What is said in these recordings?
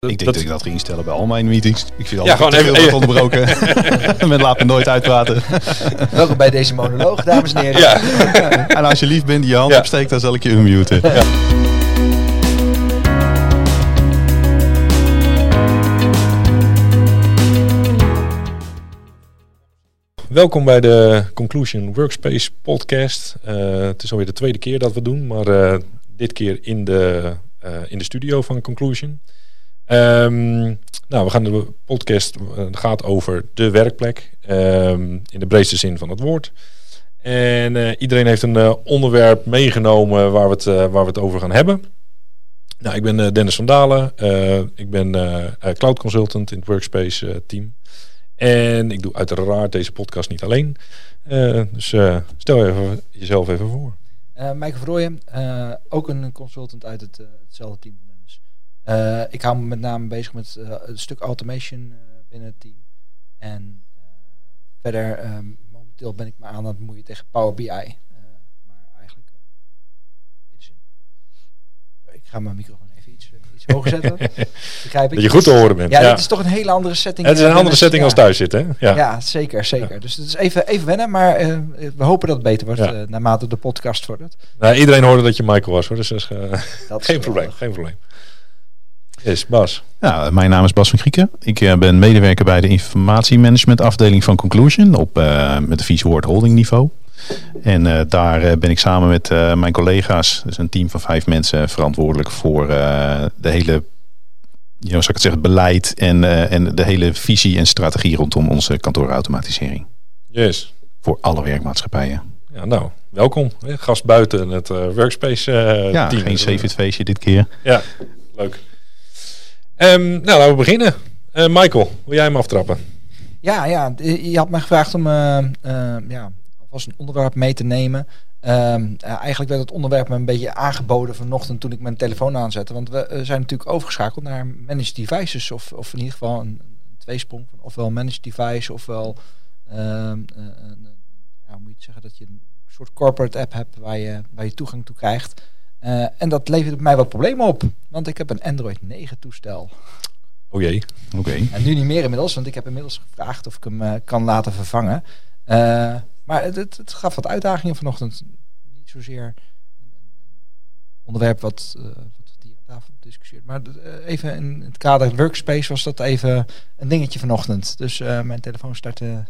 Ik denk Dat- dat, ik dat ging instellen bij al mijn meetings. Ik vind Ja, al gewoon te even- onderbroken. Men laat me nooit uitpraten. Welkom bij deze monoloog, dames en heren. Ja, En als je lief bent die je hand Ja. opsteekt, dan zal ik je unmuten. welkom bij de Conclusion Workspace podcast. Eh, het is alweer de tweede keer dat we het doen, maar eh, dit keer in de, eh, in de studio van Conclusion. Ehm, nou, we gaan de podcast eh, gaat over de werkplek ehm, in de breedste zin van het woord. En eh, iedereen heeft een eh, onderwerp meegenomen waar we, het, waar we het over gaan hebben. Nou, ik ben Dennis van Dalen. Ik ben cloud consultant in het Workspace team. En ik doe uiteraard deze podcast niet alleen. Dus stel jezelf even voor. Maaike Verrooyen, eh, ook een consultant uit het, hetzelfde team. Eh, ik hou me met name bezig met eh, een stuk automation eh, binnen het team. En verder, eh, momenteel ben ik me aan het bemoeien tegen Power BI. maar eigenlijk, zin. Ik ga mijn microfoon even iets, iets hoger zetten. Begrijp ik? Dat je goed te horen bent. Ja, Ja, dit is toch een hele andere setting. het is een andere setting als thuis zitten. Ja. Ja, zeker, zeker. Dus het is even, even wennen, maar we hopen dat het beter wordt naarmate de podcast vordert. Nou, iedereen hoorde dat je Michael was hoor. Dus dat is, Dat is geen probleem. Geen probleem. Yes, Bas. Ja, mijn naam is Bas van Grieken. Ik eh, ben medewerker bij de informatiemanagement afdeling van Conclusion op eh, met de Vieswoord holding niveau. En eh, daar ben ik samen met mijn collega's, dus een team van vijf mensen, verantwoordelijk voor de hele, you know, zou ik het zeggen, beleid en, en de hele visie en strategie rondom onze kantoorautomatisering. Yes. Voor alle werkmaatschappijen. Ja, nou, welkom. Gast buiten het Workspace eh, ja, team. geen feestje dit keer. Ja, leuk. Ehm, nou, laten we beginnen. Eh, Michael, wil jij hem aftrappen? Ja, ja, d- je had mij gevraagd om eh, eh, ja, alvast een onderwerp mee te nemen. Ehm, eh, eigenlijk werd het onderwerp me een beetje aangeboden vanochtend toen ik mijn telefoon aanzette. Want we eh, zijn natuurlijk overgeschakeld naar managed devices. Of, of in ieder geval een, tweesprong van ofwel managed device ofwel ehm, eh, ja, hoe moet je zeggen, dat je een soort corporate app hebt waar je, waar je toegang toe krijgt. Eh, en dat levert mij wat problemen op. Want ik heb een Android 9 toestel. Oh jee. Oké. En nu niet meer inmiddels, want ik heb inmiddels gevraagd of ik hem eh, kan laten vervangen. Eh, maar het, het, het gaf wat uitdagingen vanochtend. Niet zozeer een onderwerp wat, wat die aan tafel discussieert. Maar even in het kader workspace was dat even een dingetje vanochtend. Dus mijn telefoon startte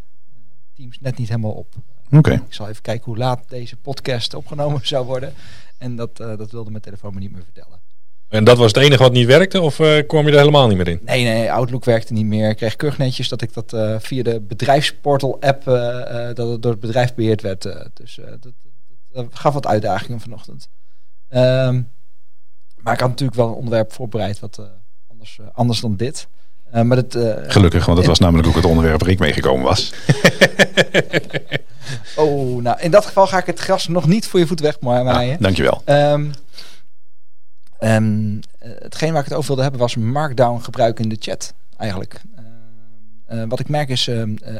Teams net niet helemaal op. Oké. Ik zal even kijken hoe laat deze podcast opgenomen zou worden. En dat, eh, dat wilde mijn telefoon me niet meer vertellen. En dat was het enige wat niet werkte? Of eh, kwam je er helemaal niet meer in? Nee, nee, Outlook werkte niet meer. Ik kreeg keurig netjes dat ik dat eh, via de bedrijfsportal-app, dat het door het bedrijf beheerd werd. dus dat, dat, gaf wat uitdagingen vanochtend. Ehm, maar ik had natuurlijk wel een onderwerp voorbereid wat anders, anders dan dit. Eh, maar het, eh, Gelukkig, want dat was namelijk ook het onderwerp waar ik meegekomen was. oh, nou, in dat geval ga ik het gras nog niet voor je voet wegmaaien. Ah, dankjewel. Ehm, eh, hetgeen waar ik het over wilde hebben was markdown gebruiken in de chat eigenlijk. Ehm, eh, wat ik merk is,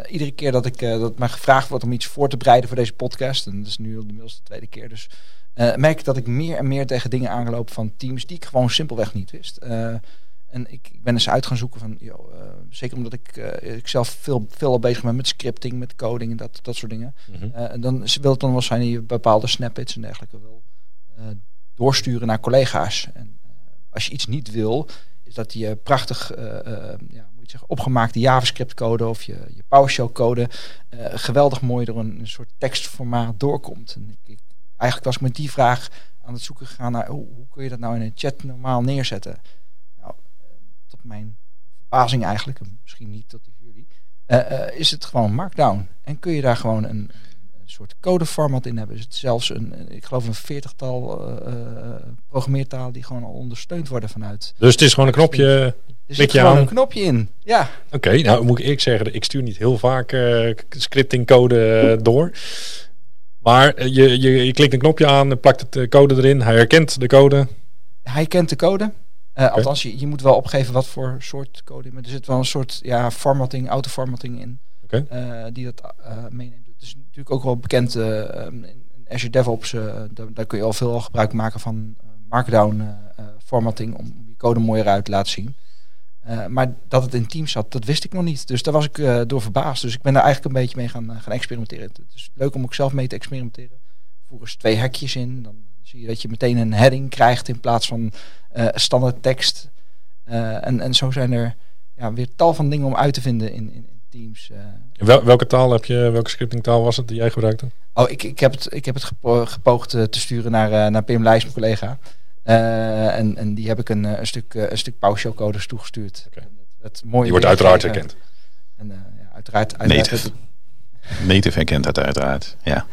iedere keer dat, ik, dat mij gevraagd wordt om iets voor te bereiden voor deze podcast, en dat is nu inmiddels de tweede keer, dus merk ik dat ik meer en meer tegen dingen aangelopen van teams die ik gewoon simpelweg niet wist. En ik, ik ben eens uit gaan zoeken van, joh, eh, zeker omdat ik, eh, ik zelf veel, veel al bezig ben met scripting, met coding en dat, dat soort dingen. Mhm. Eh, en dan wil het dan wel zijn dat je bepaalde snippets en dergelijke wil doorsturen naar collega's. En als je iets niet wil, is dat je prachtig ja, moet je zeggen, opgemaakte JavaScript code of je, je PowerShell code geweldig mooi door een, een soort tekstformaat doorkomt. En ik, ik- eigenlijk was ik met die vraag aan het zoeken gegaan naar hoe, hoe kun je dat nou in een chat normaal neerzetten. Tot mijn verbazing eigenlijk, en misschien niet tot die jullie, eh, eh, is het gewoon Markdown. En kun je daar gewoon een, een soort codeformat in hebben. Is het zelfs een, ik geloof een veertigtal eh, programmeertalen die gewoon al ondersteund worden vanuit. Dus het is gewoon een knopje. Er zit je gewoon aan. een knopje in. Ja, Oké, nou moet ik eerlijk zeggen, ik stuur niet heel vaak scripting code door. Maar je, je, je klikt een knopje aan, plakt het code erin, hij herkent de code. hij kent de code. Eh, Althans, je, je moet wel opgeven wat voor soort code. Maar er zit wel een soort ja, formatting, autoformatting in. Eh, die dat eh, meeneemt. Het is natuurlijk ook wel bekend eh, um, in Azure DevOps. daar, daar kun je al veel gebruik maken van Markdown formatting om je code mooier uit te laten zien. Uh, maar dat het in Teams zat, dat wist ik nog niet. Dus daar was ik uh, door verbaasd. Dus ik ben daar eigenlijk een beetje mee gaan, gaan experimenteren. Het is leuk om ook zelf mee te experimenteren. Voer eens twee hekjes in. Dan zie je dat je meteen een heading krijgt in plaats van standaard tekst. en, en zo zijn er ja, weer tal van dingen om uit te vinden in, in, in Teams. Wel, welke taal heb je, welke scriptingtaal was het die jij gebruikte? Oh, ik, ik heb het, ik heb het gepoogd te sturen naar, naar Pim Lijs, mijn collega. Uh, en, en die heb ik een, een stuk, een stuk toegestuurd. Okay. Het, mooie die wordt uiteraard herkend. En, uh, ja, uiteraard, uiteraard Native. Native herkent het uiteraard, ja.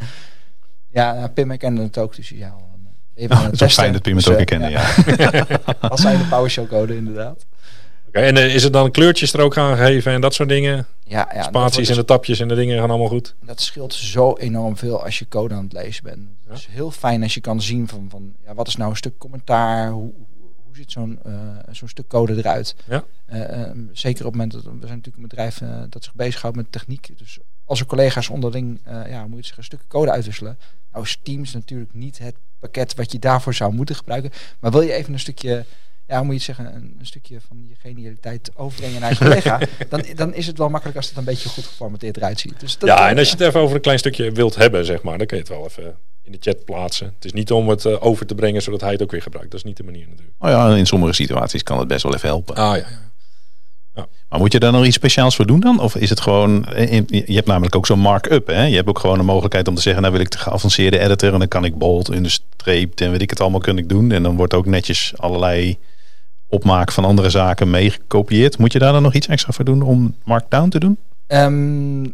Ja, Pim herkende het ook, dus ja. Even oh, het is ook fijn dat Pim het dus, ook herkende, ja. ja. Als zijn de PowerShell code inderdaad. Okay, en uh, is het dan kleurtjes er ook gaan geven en dat soort dingen? Ja, ja Spaties en de tapjes en de dingen gaan allemaal goed? Dat scheelt zo enorm veel als je code aan het lezen bent. Ja? Het is heel fijn als je kan zien van, van ja, wat is nou een stuk commentaar, hoe, hoe ziet zo'n uh, zo'n stuk code eruit. Ja? Uh, zeker op het moment dat we zijn natuurlijk een bedrijf dat zich bezighoudt met techniek. Dus als er collega's onderling, ja, moet je zeggen, stukken code uitwisselen. Nou is Teams natuurlijk niet het pakket wat je daarvoor zou moeten gebruiken. Maar wil je even een stukje ja, hoe moet je het zeggen, een, een, stukje van je genialiteit overbrengen naar je collega, dan, dan is het wel makkelijk als het een beetje goed geformateerd eruit ziet. Dus dat, ja, en als je het even over een klein stukje wilt hebben, zeg maar, dan kun je het wel even in de chat plaatsen. Het is niet om het uh, over te brengen zodat hij het ook weer gebruikt. Dat is niet de manier natuurlijk. Oh ja, in sommige situaties kan het best wel even helpen. Ah ja, ja. Maar moet je daar nog iets speciaals voor doen dan? Of is het gewoon. Eh, je hebt namelijk ook zo'n mark-up. Hè? Je hebt ook gewoon een mogelijkheid om te zeggen: Nou wil ik de geavanceerde editor. En dan kan ik bold, understreep en weet ik het allemaal kunnen doen. En dan wordt ook netjes allerlei opmaak van andere zaken meegekopieerd. Moet je daar dan nog iets extra voor doen om Markdown te doen? Um, uh,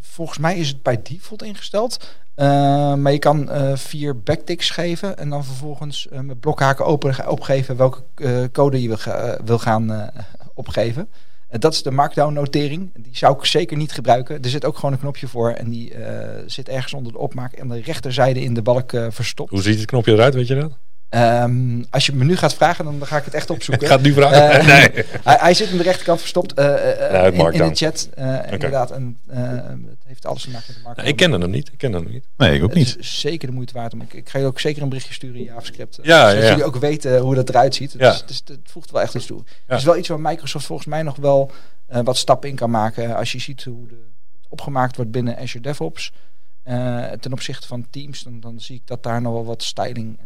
volgens mij is het bij default ingesteld. Uh, maar je kan uh, vier backticks geven en dan vervolgens met blokhaken open, opgeven welke code je wil, wil gaan opgeven. dat is de markdown notering. Die zou ik zeker niet gebruiken. Er zit ook gewoon een knopje voor en die zit ergens onder de opmaak aan de rechterzijde in de balk verstopt. Hoe ziet het knopje eruit, weet je dat? Um, als je me nu gaat vragen, dan ga ik het echt opzoeken. ik ga het nu vragen. Uh, nee. hij, hij, zit aan de rechterkant verstopt uh, ja, in, in, de chat. Okay. Inderdaad, en het heeft alles te maken met de markt. ik ken hem niet. Ik ken hem niet. Nee, ik ook niet. Het is zeker de moeite waard. Om, ik, ik ga je ook zeker een berichtje sturen in JavaScript. Ja, zodat ja. jullie ook weten hoe dat eruit ziet. Ja. Dus, dus, het voegt wel echt iets toe. Het is wel iets waar Microsoft volgens mij nog wel wat stappen in kan maken. Als je ziet hoe de, het opgemaakt wordt binnen Azure DevOps. ten opzichte van Teams, dan, dan zie ik dat daar nog wel wat styling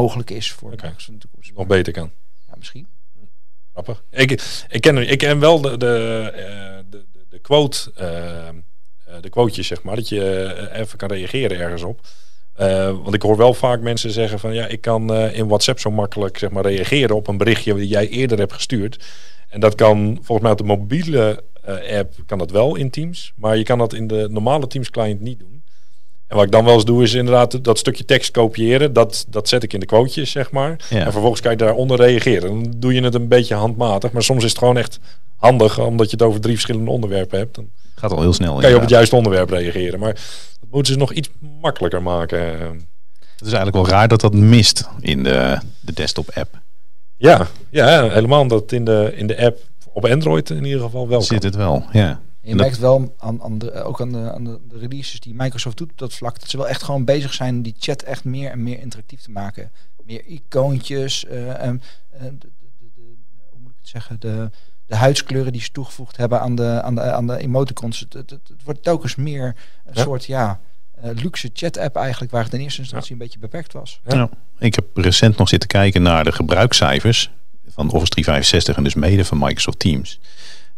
mogelijk is voor okay. de toekomst. Nog beter kan. Ja, misschien. Grappig. Ik, ik, ken, ik ken wel de, de, de, de quote, uh, de quotejes, zeg maar, dat je even kan reageren ergens op. Uh, want ik hoor wel vaak mensen zeggen van ja, ik kan uh, in WhatsApp zo makkelijk zeg maar, reageren op een berichtje die jij eerder hebt gestuurd. En dat kan volgens mij op de mobiele app kan dat wel in Teams, maar je kan dat in de normale Teams client niet doen. En wat ik dan wel eens doe, is inderdaad dat stukje tekst kopiëren. Dat, dat zet ik in de quotejes, zeg maar. Ja. En vervolgens kan je daaronder reageren. Dan doe je het een beetje handmatig. Maar soms is het gewoon echt handig, omdat je het over drie verschillende onderwerpen hebt. Dan Gaat al heel snel. Kan je op het juiste onderwerp reageren. Maar dat moeten ze nog iets makkelijker maken. Het is eigenlijk wel raar dat dat mist in de, de desktop-app. Ja, ja, helemaal het in de, in de app op Android in ieder geval wel Zit het wel, ja. Je merkt wel aan, aan de, ook aan, de, aan de, releases die Microsoft doet op dat vlak, dat ze wel echt gewoon bezig zijn die chat echt meer en meer interactief te maken. Meer icoontjes, uh, en, uh, de, de, hoe moet ik het zeggen, de, de huidskleuren die ze toegevoegd hebben aan de, aan de, aan de emoticons. Het, het, het wordt telkens meer een ja. soort, ja, uh, luxe chat-app eigenlijk, waar het in eerste instantie ja. een beetje beperkt was. Ja. Nou, ik heb recent nog zitten kijken naar de gebruikscijfers van Office 365 en dus mede van Microsoft Teams.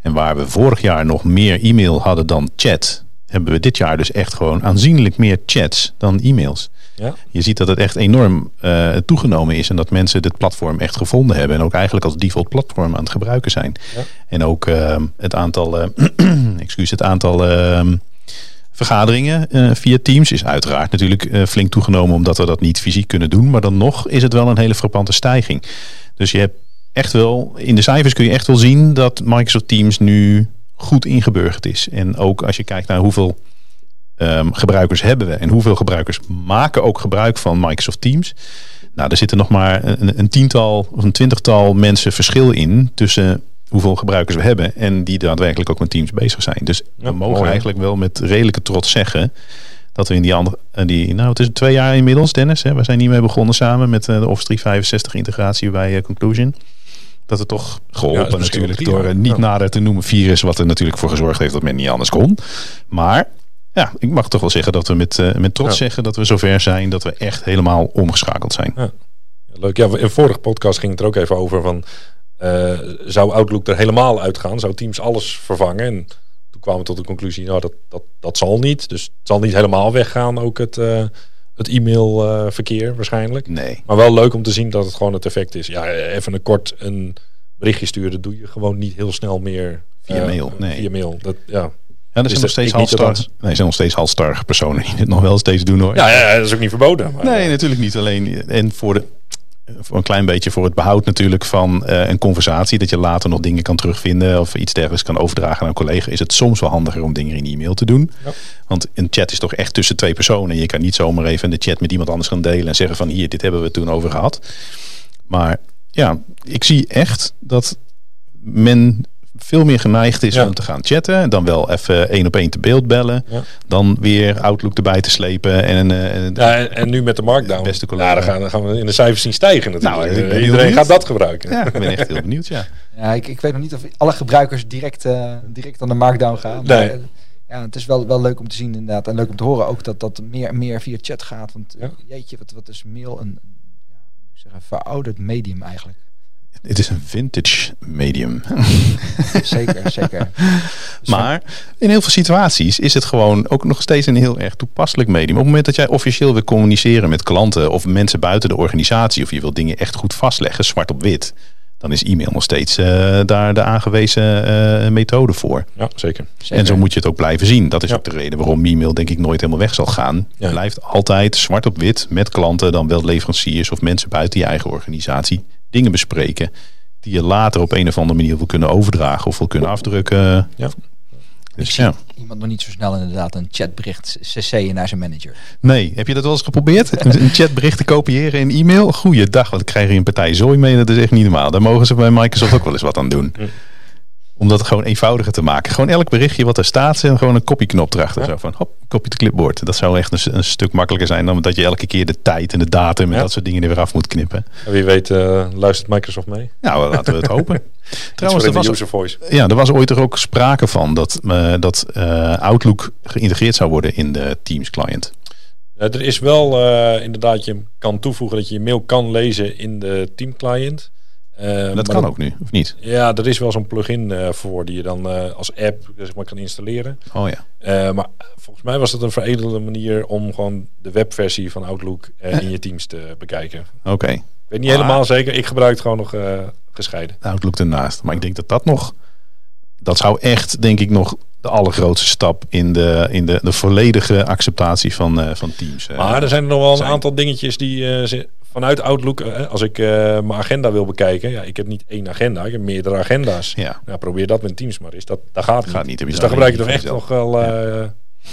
En waar we vorig jaar nog meer e-mail hadden dan chat, hebben we dit jaar dus echt gewoon aanzienlijk meer chats dan e-mails. Ja. Je ziet dat het echt enorm uh, toegenomen is en dat mensen dit platform echt gevonden hebben en ook eigenlijk als default platform aan het gebruiken zijn. Ja. En ook uh, het aantal, uh, excuus, het aantal ehm, vergaderingen via Teams is uiteraard natuurlijk flink toegenomen omdat we dat niet fysiek kunnen doen, maar dan nog is het wel een hele frappante stijging. Dus je hebt echt wel, in de cijfers kun je echt wel zien dat Microsoft Teams nu goed ingeburgerd is. En ook als je kijkt naar hoeveel um, gebruikers hebben we en hoeveel gebruikers maken ook gebruik van Microsoft Teams. Nou, er zitten nog maar een, een tiental of een twintigtal mensen verschil in tussen hoeveel gebruikers we hebben en die daadwerkelijk ook met Teams bezig zijn. Dus ja, we mogen mooi, eigenlijk wel met redelijke trots zeggen dat we in die andere, die, nou het is twee jaar inmiddels Dennis, hè, we zijn hiermee begonnen samen met de Office 365 integratie bij uh, Conclusion dat het toch geholpen Ja, natuurlijk door een niet nader te noemen virus, wat er natuurlijk voor gezorgd heeft dat men niet anders kon. Maar ja, ik mag toch wel zeggen dat we met, eh, met trots Ja. zeggen dat we zover zijn dat we echt helemaal omgeschakeld zijn. Ja, leuk. Ja, in vorige podcast ging het er ook even over van... eh, zou Outlook er helemaal uitgaan? Zou Teams alles vervangen? En toen kwamen we tot de conclusie, nou, dat, dat, dat zal niet. Dus het zal niet helemaal weggaan, ook het, eh, het e-mailverkeer waarschijnlijk. Nee. Maar wel leuk om te zien dat het gewoon het effect is. Ja, even een kort een berichtje sturen, doe je gewoon niet heel snel meer. Via eh, mail, nee. Via mail. Dat, ja. Ja, er Is zijn nog steeds halstar, nee, zijn nog steeds halstarrige personen die het nog wel steeds doen hoor. Ja, ja, dat is ook niet verboden. Maar, Nee, natuurlijk niet. Alleen en voor de een klein beetje voor het behoud natuurlijk van eh, een conversatie, dat je later nog dingen kan terugvinden of iets dergelijks kan overdragen aan een collega, is het soms wel handiger om dingen in e-mail te doen. Ja. Want een chat is toch echt tussen twee personen. Je kan niet zomaar even de chat met iemand anders gaan delen en zeggen van hier, dit hebben we het toen over gehad. Maar ja, ik zie echt dat men veel meer geneigd is Ja. om te gaan chatten. Dan wel even één op één te beeld bellen. Ja. Dan weer Outlook erbij te slepen. En, eh, en- Ja, en, en nu met de markdown. Beste collega. Ja, dan gaan, dan gaan we in de cijfers zien stijgen natuurlijk. Nou, ik ben Eh, heel Iedereen benieuwd. gaat dat gebruiken. ja, ik ben echt heel benieuwd, ja. Ja, ik, ik weet nog niet of alle gebruikers direct, eh, direct aan de markdown gaan. Nee. Maar, eh, ja, het is wel, wel leuk om te zien inderdaad. En leuk om te horen ook dat dat meer en meer via chat gaat. Want eh, Ja. jeetje, wat, wat is mail een, zeggen, verouderd medium eigenlijk. Het is een vintage medium. Zeker, zeker. Maar in heel veel situaties is het gewoon ook nog steeds een heel erg toepasselijk medium. Op het moment dat jij officieel wil communiceren met klanten of mensen buiten de organisatie, of je wil dingen echt goed vastleggen, zwart op wit, dan is e-mail nog steeds eh, daar de aangewezen eh, methode voor. Ja, zeker. zeker. En zo moet je het ook blijven zien. Dat is Ja. ook de reden waarom e-mail denk ik nooit helemaal weg zal gaan. Ja. Blijft altijd zwart op wit met klanten, dan wel leveranciers of mensen buiten je eigen organisatie dingen bespreken. Die je later op een of andere manier wil kunnen overdragen of wil kunnen afdrukken. Ja. Dus Ik zie ja. iemand nog niet zo snel inderdaad een chatbericht cc'en naar zijn manager. Nee, heb je dat wel eens geprobeerd? Een chatbericht te kopiëren in e-mail? Goeiedag, wat krijg je een partij zooi mee? Dat is echt niet normaal. Daar mogen ze bij Microsoft ook wel eens wat aan doen. Om dat gewoon eenvoudiger te maken. Gewoon elk berichtje wat er staat, en gewoon een kopie-knop erachter. Ja. Zo van, hop, kopie te clipboard. Dat zou echt een, stuk makkelijker zijn dan dat je elke keer de tijd en de datum en Ja. dat soort dingen er weer af moet knippen. En wie weet eh, luistert Microsoft mee. Nou, laten we het hopen. Trouwens, er was, user voice. ja, er was ooit er ook sprake van dat, eh, dat eh, Outlook geïntegreerd zou worden in de Teams client. Er is wel inderdaad, je kan toevoegen dat je je mail kan lezen in de Team client. Eh, dat kan ook nu, of niet? Ja, er is wel zo'n plugin eh, voor die je dan eh, als app zeg maar, kan installeren. Oh ja. Maar volgens mij was het een veredelde manier om gewoon de webversie van Outlook eh, in je Teams te bekijken. Oké. Ik weet niet helemaal zeker. Ik gebruik het gewoon nog gescheiden. Outlook ernaast. Maar ik denk dat dat nog, dat zou echt, denk ik, nog de allergrootste stap in de, in de, de volledige acceptatie van, van Teams. Maar er zijn er nog wel een zijn. aantal dingetjes die vanuit Outlook, eh, als ik eh, mijn agenda wil bekijken. Ja, ik heb niet één agenda, ik heb meerdere agenda's. Ja, Ja, probeer dat met Teams maar eens. Dat, dat gaat, Gaat niet, heb je Dus daar gebruik je toch echt nog wel eh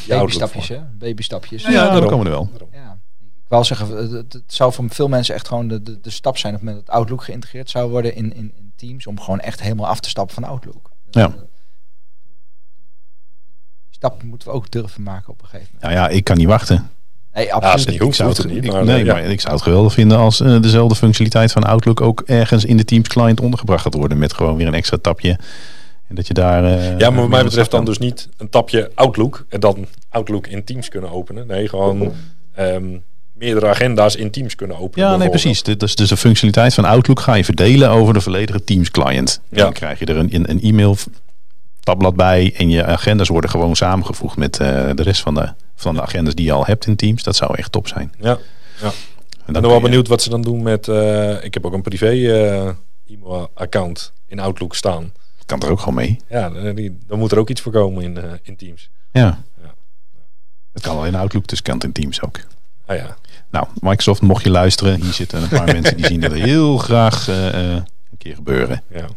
Babystapjes, hè? Babystapjes. ja, daarom. daar komen we er wel. Ja, ik wil zeggen, het, het- het zou voor veel mensen echt gewoon de, de, de stap zijn op het moment dat Outlook geïntegreerd zou worden in, in, in Teams, om gewoon echt helemaal af te stappen van Outlook. Ja. Die stap moeten we ook durven maken op een gegeven moment. Nou ja, ik kan niet wachten. Nee, absoluut. niet ik zou het, niet. ik- Maar, nee, eh, ja. maar ik zou het geweldig vinden als eh, dezelfde functionaliteit van Outlook ook ergens in de Teams client ondergebracht gaat worden. Met gewoon weer een extra tapje. En dat je daar. eh, Ja, maar wat mij betreft dan dus niet een tapje Outlook en dan Outlook in Teams kunnen openen. Nee, gewoon ehm, meerdere agenda's in Teams kunnen openen. Ja, nee, precies. Dit is dus de functionaliteit van Outlook ga je verdelen over de volledige Teams client. En Ja. Dan krijg je er een, een, een e-mail tabblad bij en je agendas worden gewoon samengevoegd met eh, de rest van de, van de agendas die je al hebt in Teams. Dat zou echt top zijn. Ja. En Ik ben dan nog wel benieuwd wat ze dan doen met... eh, ik heb ook een privé eh, e-mail-account in Outlook staan. Kan er ook gewoon mee. Ja, dan, die, dan moet er ook iets voor komen in, in Teams. Ja. Ja. Het kan wel in Outlook, dus kan het in Teams ook. Ah ja, Nou, Microsoft, mocht je luisteren, hier zitten een paar mensen die zien dat heel graag een keer gebeuren. ja.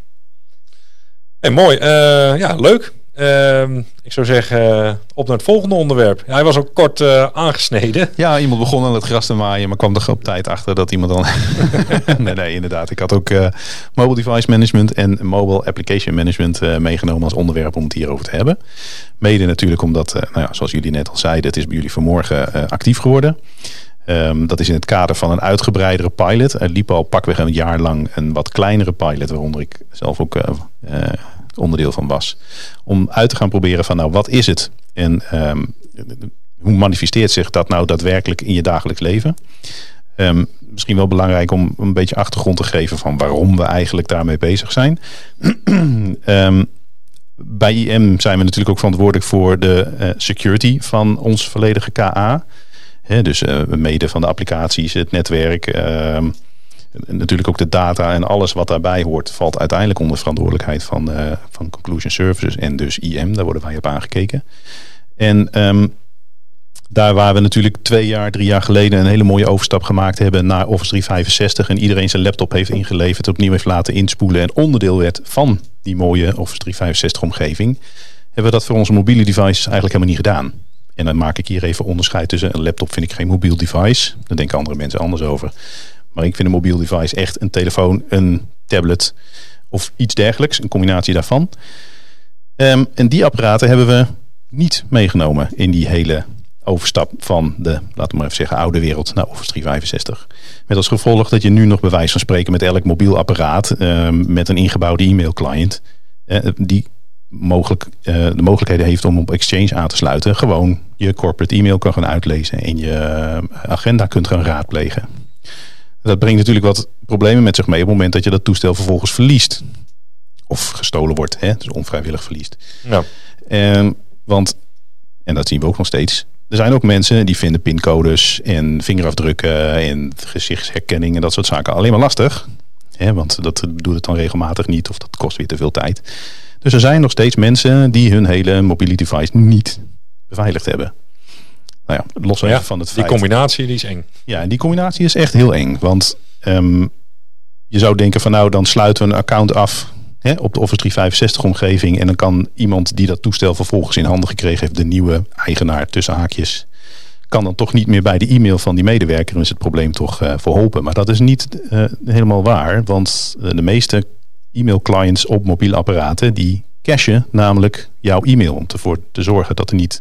Hey, mooi. Eh, ja, leuk. Ehm, ik zou zeggen, eh, op naar het volgende onderwerp. Ja, hij was ook kort eh, aangesneden. Ja, iemand begon aan het gras te maaien, maar kwam er op tijd achter dat iemand dan. nee, nee, inderdaad. Ik had ook mobile device management en mobile application management meegenomen als onderwerp om het hierover te hebben. Mede natuurlijk omdat, nou ja, zoals jullie net al zeiden, het is bij jullie vanmorgen actief geworden. Ehm, dat is in het kader van een uitgebreidere pilot. Er liep al pakweg een jaar lang een wat kleinere pilot, waaronder ik zelf ook uh, onderdeel van was. Om uit te gaan proberen van nou, wat is het? En ehm, hoe manifesteert zich dat nou daadwerkelijk in je dagelijks leven? Um, misschien wel belangrijk om een beetje achtergrond te geven van waarom we eigenlijk daarmee bezig zijn. bij IM zijn we natuurlijk ook verantwoordelijk voor de uh, security van ons volledige KA. Dus uh, mede van de applicaties, het netwerk, uh, natuurlijk ook de data en alles wat daarbij hoort, valt uiteindelijk onder verantwoordelijkheid van, uh, van Conclusion Services en dus IM. Daar worden wij op aangekeken. En um, daar waar we natuurlijk twee jaar, drie jaar geleden een hele mooie overstap gemaakt hebben naar Office 365 en iedereen zijn laptop heeft ingeleverd, opnieuw heeft laten inspoelen en onderdeel werd van die mooie Office 365 omgeving, hebben we dat voor onze mobiele devices eigenlijk helemaal niet gedaan. En dan maak ik hier even onderscheid tussen een laptop vind ik geen mobiel device. Daar denken andere mensen anders over. Maar ik vind een mobiel device echt een telefoon, een tablet of iets dergelijks. Een combinatie daarvan. Um, en die apparaten hebben we niet meegenomen in die hele overstap van de, laten we maar even zeggen, oude wereld naar Office 365. Met als gevolg dat je nu nog bewijs van spreken met elk mobiel apparaat um, met een ingebouwde e-mail client. Uh, die mogelijk, uh, de mogelijkheden heeft om op Exchange aan te sluiten. Gewoon je corporate e-mail kan gaan uitlezen en je agenda kunt gaan raadplegen. Dat brengt natuurlijk wat problemen met zich mee op het moment dat je dat toestel vervolgens verliest. Of gestolen wordt, hè? dus onvrijwillig verliest. Ja. Um, want, en dat zien we ook nog steeds, er zijn ook mensen die vinden pincodes en vingerafdrukken en gezichtsherkenning en dat soort zaken alleen maar lastig. Hè, want dat doet het dan regelmatig niet of dat kost weer te veel tijd. Dus er zijn nog steeds mensen die hun hele mobiele device niet beveiligd hebben. Nou ja, los ja, van het die feit. combinatie die is eng. Ja, en die combinatie is echt heel eng. Want um, je zou denken van nou, dan sluiten we een account af hè, op de Office 365 omgeving. En dan kan iemand die dat toestel vervolgens in handen gekregen heeft, de nieuwe eigenaar tussen haakjes, kan dan toch niet meer bij de e-mail van die medewerker en is het probleem toch uh, verholpen. Maar dat is niet uh, helemaal waar, want uh, de meeste e-mail clients op mobiele apparaten die cachen namelijk jouw e-mail om ervoor te zorgen dat er niet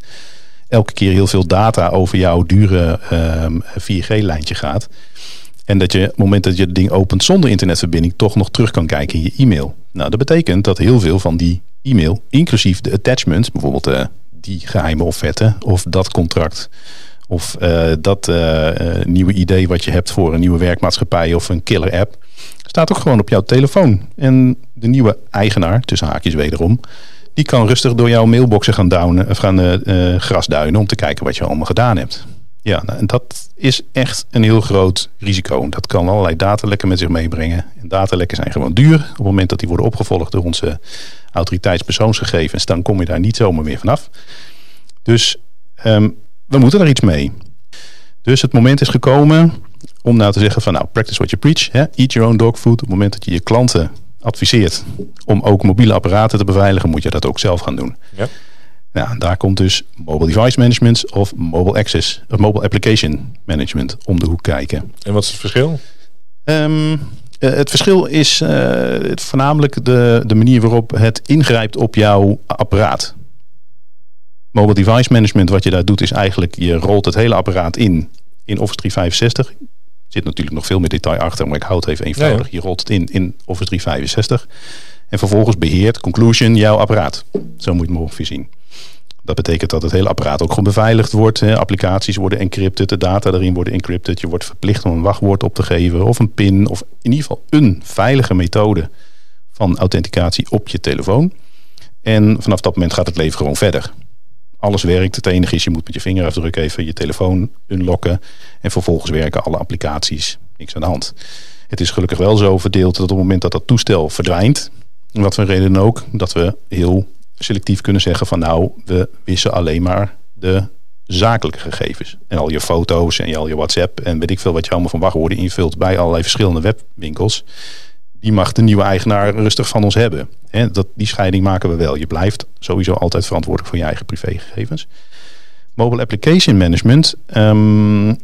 elke keer heel veel data over jouw dure um, 4G-lijntje gaat. En dat je op het moment dat je het ding opent zonder internetverbinding toch nog terug kan kijken in je e-mail. Nou, dat betekent dat heel veel van die e-mail, inclusief de attachments, bijvoorbeeld uh, die geheime offerte of dat contract of uh, dat uh, nieuwe idee wat je hebt voor een nieuwe werkmaatschappij of een killer app, staat ook gewoon op jouw telefoon. En de nieuwe eigenaar, tussen haakjes wederom, die kan rustig door jouw mailboxen gaan, downen, of gaan grasduinen om te kijken wat je allemaal gedaan hebt. Ja, nou, en dat is echt een heel groot risico. Dat kan allerlei datalekken met zich meebrengen. En datalekken zijn gewoon duur. Op het moment dat die worden opgevolgd door onze autoriteitspersoonsgegevens, dan kom je daar niet zomaar meer vanaf. Dus um, we moeten er iets mee. Dus het moment is gekomen om nou te zeggen van nou, practice what you preach. Hè? Eat your own dog food. Op het moment dat je je klanten adviseert om ook mobiele apparaten te beveiligen, moet je dat ook zelf gaan doen. Ja. Ja, daar komt dus mobile device management of mobile access of mobile application management om de hoek kijken. En wat is het verschil? Um, uh, het verschil is uh, het voornamelijk de, de manier waarop het ingrijpt op jouw apparaat. Mobile device management, wat je daar doet, is eigenlijk je rolt het hele apparaat in in Office 365. Er zit natuurlijk nog veel meer detail achter, maar ik houd het even eenvoudig. Ja. Je rolt het in in Office 365. En vervolgens beheert Conclusion jouw apparaat. Zo moet je het ongeveer zien. Dat betekent dat het hele apparaat ook gewoon beveiligd wordt. Hè. Applicaties worden encrypted, de data erin worden encrypted. Je wordt verplicht om een wachtwoord op te geven of een pin. Of in ieder geval een veilige methode van authenticatie op je telefoon. En vanaf dat moment gaat het leven gewoon verder. Alles werkt. Het enige is, je moet met je vingerafdruk even je telefoon unlocken. En vervolgens werken alle applicaties. Niks aan de hand. Het is gelukkig wel zo verdeeld dat op het moment dat dat toestel verdwijnt... wat voor reden ook, dat we heel selectief kunnen zeggen van nou, we wissen alleen maar de zakelijke gegevens. En al je foto's en al je WhatsApp en weet ik veel wat je allemaal van wachtwoorden invult bij allerlei verschillende webwinkels. Die mag de nieuwe eigenaar rustig van ons hebben. He, dat, die scheiding maken we wel. Je blijft sowieso altijd verantwoordelijk voor je eigen privégegevens. Mobile Application Management um,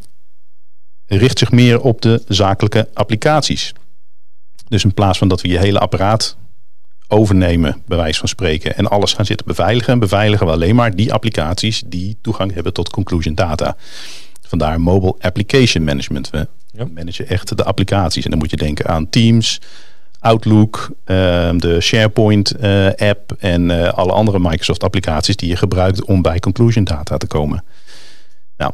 richt zich meer op de zakelijke applicaties. Dus in plaats van dat we je hele apparaat overnemen, bij wijze van spreken, en alles gaan zitten beveiligen, beveiligen we alleen maar die applicaties die toegang hebben tot conclusion data. Vandaar Mobile Application Management. We Ja. managen echt de applicaties. En dan moet je denken aan Teams, Outlook, ehm, de SharePoint eh, app en eh, alle andere Microsoft applicaties die je gebruikt om bij Conclusion data te komen. Nou,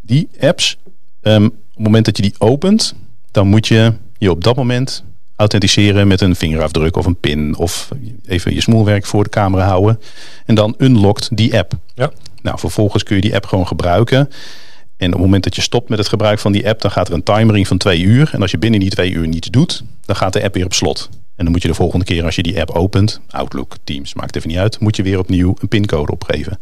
die apps, ehm, op het moment dat je die opent, dan moet je je op dat moment authenticeren met een vingerafdruk of een pin of even je smoelwerk voor de camera houden en dan unlockt die app. Ja. Nou, vervolgens kun je die app gewoon gebruiken. En op het moment dat je stopt met het gebruik van die app, dan gaat er een timer in van twee uur. En als je binnen die twee uur niets doet, dan gaat de app weer op slot. En dan moet je de volgende keer als je die app opent, Outlook, Teams, maakt even niet uit, moet je weer opnieuw een pincode opgeven.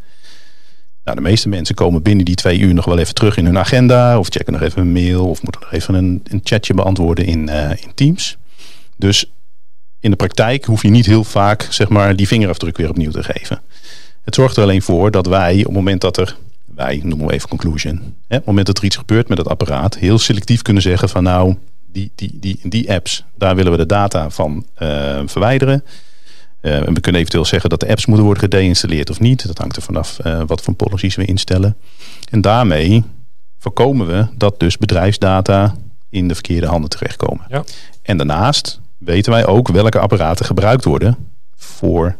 Nou, de meeste mensen komen binnen die twee uur nog wel even terug in hun agenda. Of checken nog even een mail. Of moeten nog even een, een chatje beantwoorden in, eh, in Teams. Dus in de praktijk hoef je niet heel vaak zeg maar, die vingerafdruk weer opnieuw te geven. Het zorgt er alleen voor dat wij op het moment dat er, wij noemen we even conclusion, hè, op het moment dat er iets gebeurt met het apparaat, heel selectief kunnen zeggen van nou, die, die, die, die apps, daar willen we de data van eh, verwijderen. Eh, en we kunnen eventueel zeggen dat de apps moeten worden gedeinstalleerd of niet. Dat hangt er vanaf eh, wat voor policies we instellen. En daarmee voorkomen we dat dus bedrijfsdata in de verkeerde handen terechtkomen. Ja. En daarnaast weten wij ook welke apparaten gebruikt worden voor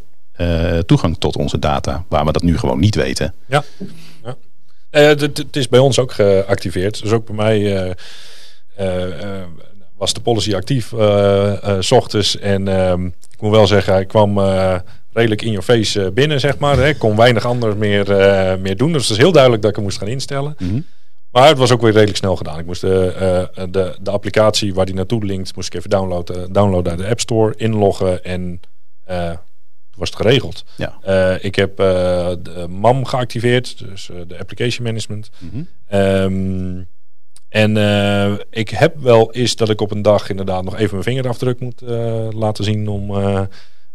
toegang tot onze data. Waar we dat nu gewoon niet weten. Ja. Eh, het- is bij ons ook geactiveerd. Dus ook bij mij eh, eh, was de policy actief s ochtends. En ehm, ik moet wel zeggen, ik kwam redelijk in your face binnen, zeg maar. Ik kon weinig anders meer, meer doen. Dus het is heel duidelijk dat ik hem moest gaan instellen. Maar het was ook weer redelijk snel gedaan. Ik moest de, de, de applicatie waar die naartoe linkt, moest ik even downloaden, downloaden uit de App Store, inloggen en was het geregeld. Ja. Eh, ik heb eh, de MAM geactiveerd, dus eh, de Application Management. Mhm. Ehm, en eh, ik heb wel eens dat ik op een dag inderdaad nog even mijn vingerafdruk moet eh, laten zien om eh,